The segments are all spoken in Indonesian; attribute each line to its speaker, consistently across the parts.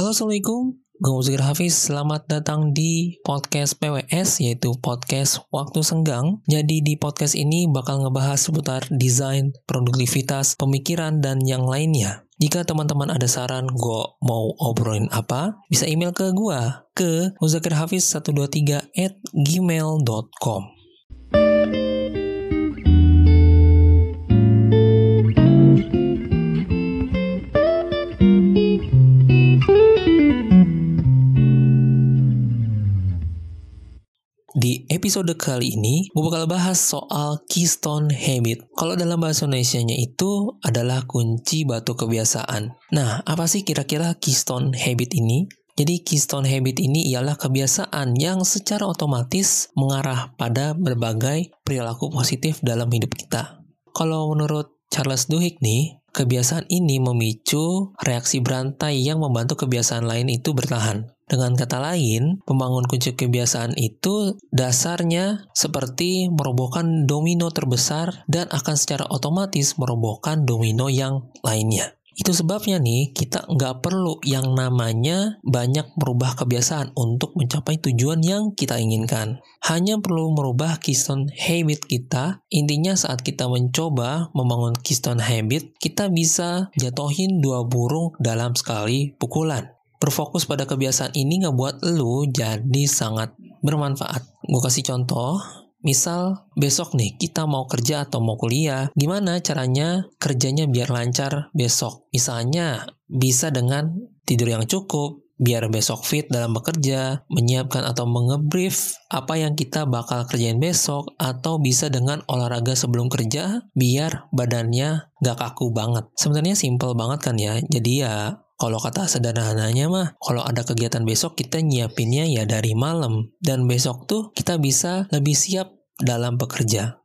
Speaker 1: Halo Assalamualaikum, gue Muzikir Hafiz, selamat datang di podcast PWS yaitu podcast Waktu Senggang. Jadi di podcast ini bakal ngebahas seputar desain, produktivitas, pemikiran, dan yang lainnya. Jika teman-teman ada saran gue mau obrolin apa, bisa email ke gue ke muzakirhafiz123 at gmail.com. Di episode kali ini, gue bakal bahas soal keystone habit. Kalau dalam bahasa Indonesia-nya itu adalah kunci batu kebiasaan. Nah, apa sih kira-kira keystone habit ini? Jadi keystone habit ini ialah kebiasaan yang secara otomatis mengarah pada berbagai perilaku positif dalam hidup kita. Kalau menurut Charles Duhigg nih, kebiasaan ini memicu reaksi berantai yang membantu kebiasaan lain itu bertahan. Dengan kata lain, membangun kunci kebiasaan itu dasarnya seperti merobohkan domino terbesar dan akan secara otomatis merobohkan domino yang lainnya. Itu sebabnya nih, kita nggak perlu yang namanya banyak merubah kebiasaan untuk mencapai tujuan yang kita inginkan. Hanya perlu merubah keystone habit kita. Intinya saat kita mencoba membangun keystone habit, kita bisa jatuhin dua burung dalam sekali pukulan berfokus pada kebiasaan ini ngebuat lu jadi sangat bermanfaat. Gue kasih contoh, misal besok nih kita mau kerja atau mau kuliah, gimana caranya kerjanya biar lancar besok? Misalnya bisa dengan tidur yang cukup, biar besok fit dalam bekerja, menyiapkan atau mengebrief apa yang kita bakal kerjain besok, atau bisa dengan olahraga sebelum kerja, biar badannya gak kaku banget. Sebenarnya simple banget kan ya, jadi ya kalau kata sederhananya mah, kalau ada kegiatan besok kita nyiapinnya ya dari malam. Dan besok tuh kita bisa lebih siap dalam bekerja.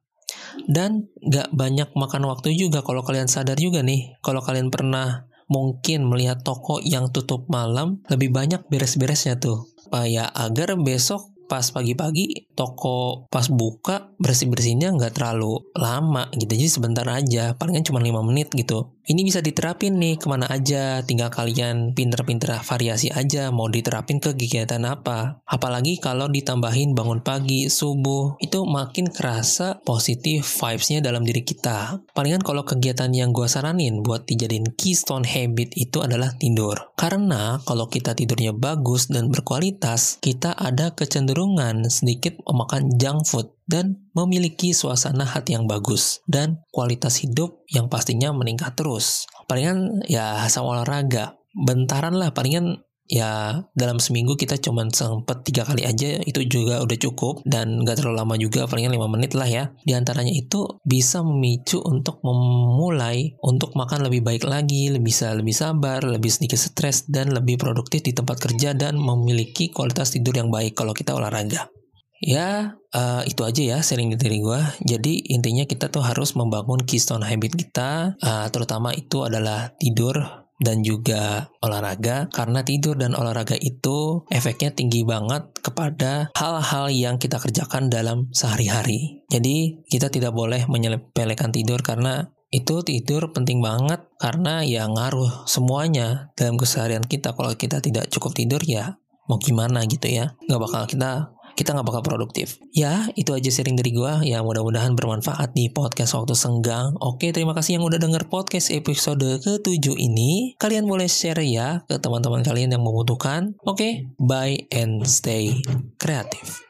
Speaker 1: Dan gak banyak makan waktu juga kalau kalian sadar juga nih. Kalau kalian pernah mungkin melihat toko yang tutup malam, lebih banyak beres-beresnya tuh. Supaya agar besok pas pagi-pagi toko pas buka bersih-bersihnya nggak terlalu lama gitu jadi sebentar aja palingan cuma 5 menit gitu ini bisa diterapin nih ke mana aja. Tinggal kalian pinter-pinter variasi aja mau diterapin ke kegiatan apa. Apalagi kalau ditambahin bangun pagi subuh itu makin kerasa positif vibesnya dalam diri kita. Palingan kalau kegiatan yang gue saranin buat dijadiin keystone habit itu adalah tidur. Karena kalau kita tidurnya bagus dan berkualitas kita ada kecenderungan sedikit memakan junk food dan memiliki suasana hati yang bagus dan kualitas hidup yang pastinya meningkat terus. Palingan ya sama olahraga, bentaran lah palingan ya dalam seminggu kita cuma sempet tiga kali aja itu juga udah cukup dan gak terlalu lama juga palingan lima menit lah ya. Di antaranya itu bisa memicu untuk memulai untuk makan lebih baik lagi lebih bisa lebih sabar lebih sedikit stres dan lebih produktif di tempat kerja dan memiliki kualitas tidur yang baik kalau kita olahraga Ya, uh, itu aja ya sharing dari gue. Jadi intinya kita tuh harus membangun keystone habit kita, uh, terutama itu adalah tidur dan juga olahraga karena tidur dan olahraga itu efeknya tinggi banget kepada hal-hal yang kita kerjakan dalam sehari-hari. Jadi kita tidak boleh menyepelekan tidur karena itu tidur penting banget karena ya ngaruh semuanya dalam keseharian kita. Kalau kita tidak cukup tidur ya mau gimana gitu ya. Nggak bakal kita kita nggak bakal produktif. Ya, itu aja sharing dari gue. Ya, mudah-mudahan bermanfaat di podcast waktu senggang. Oke, terima kasih yang udah denger podcast episode ke-7 ini. Kalian boleh share ya ke teman-teman kalian yang membutuhkan. Oke, bye and stay kreatif.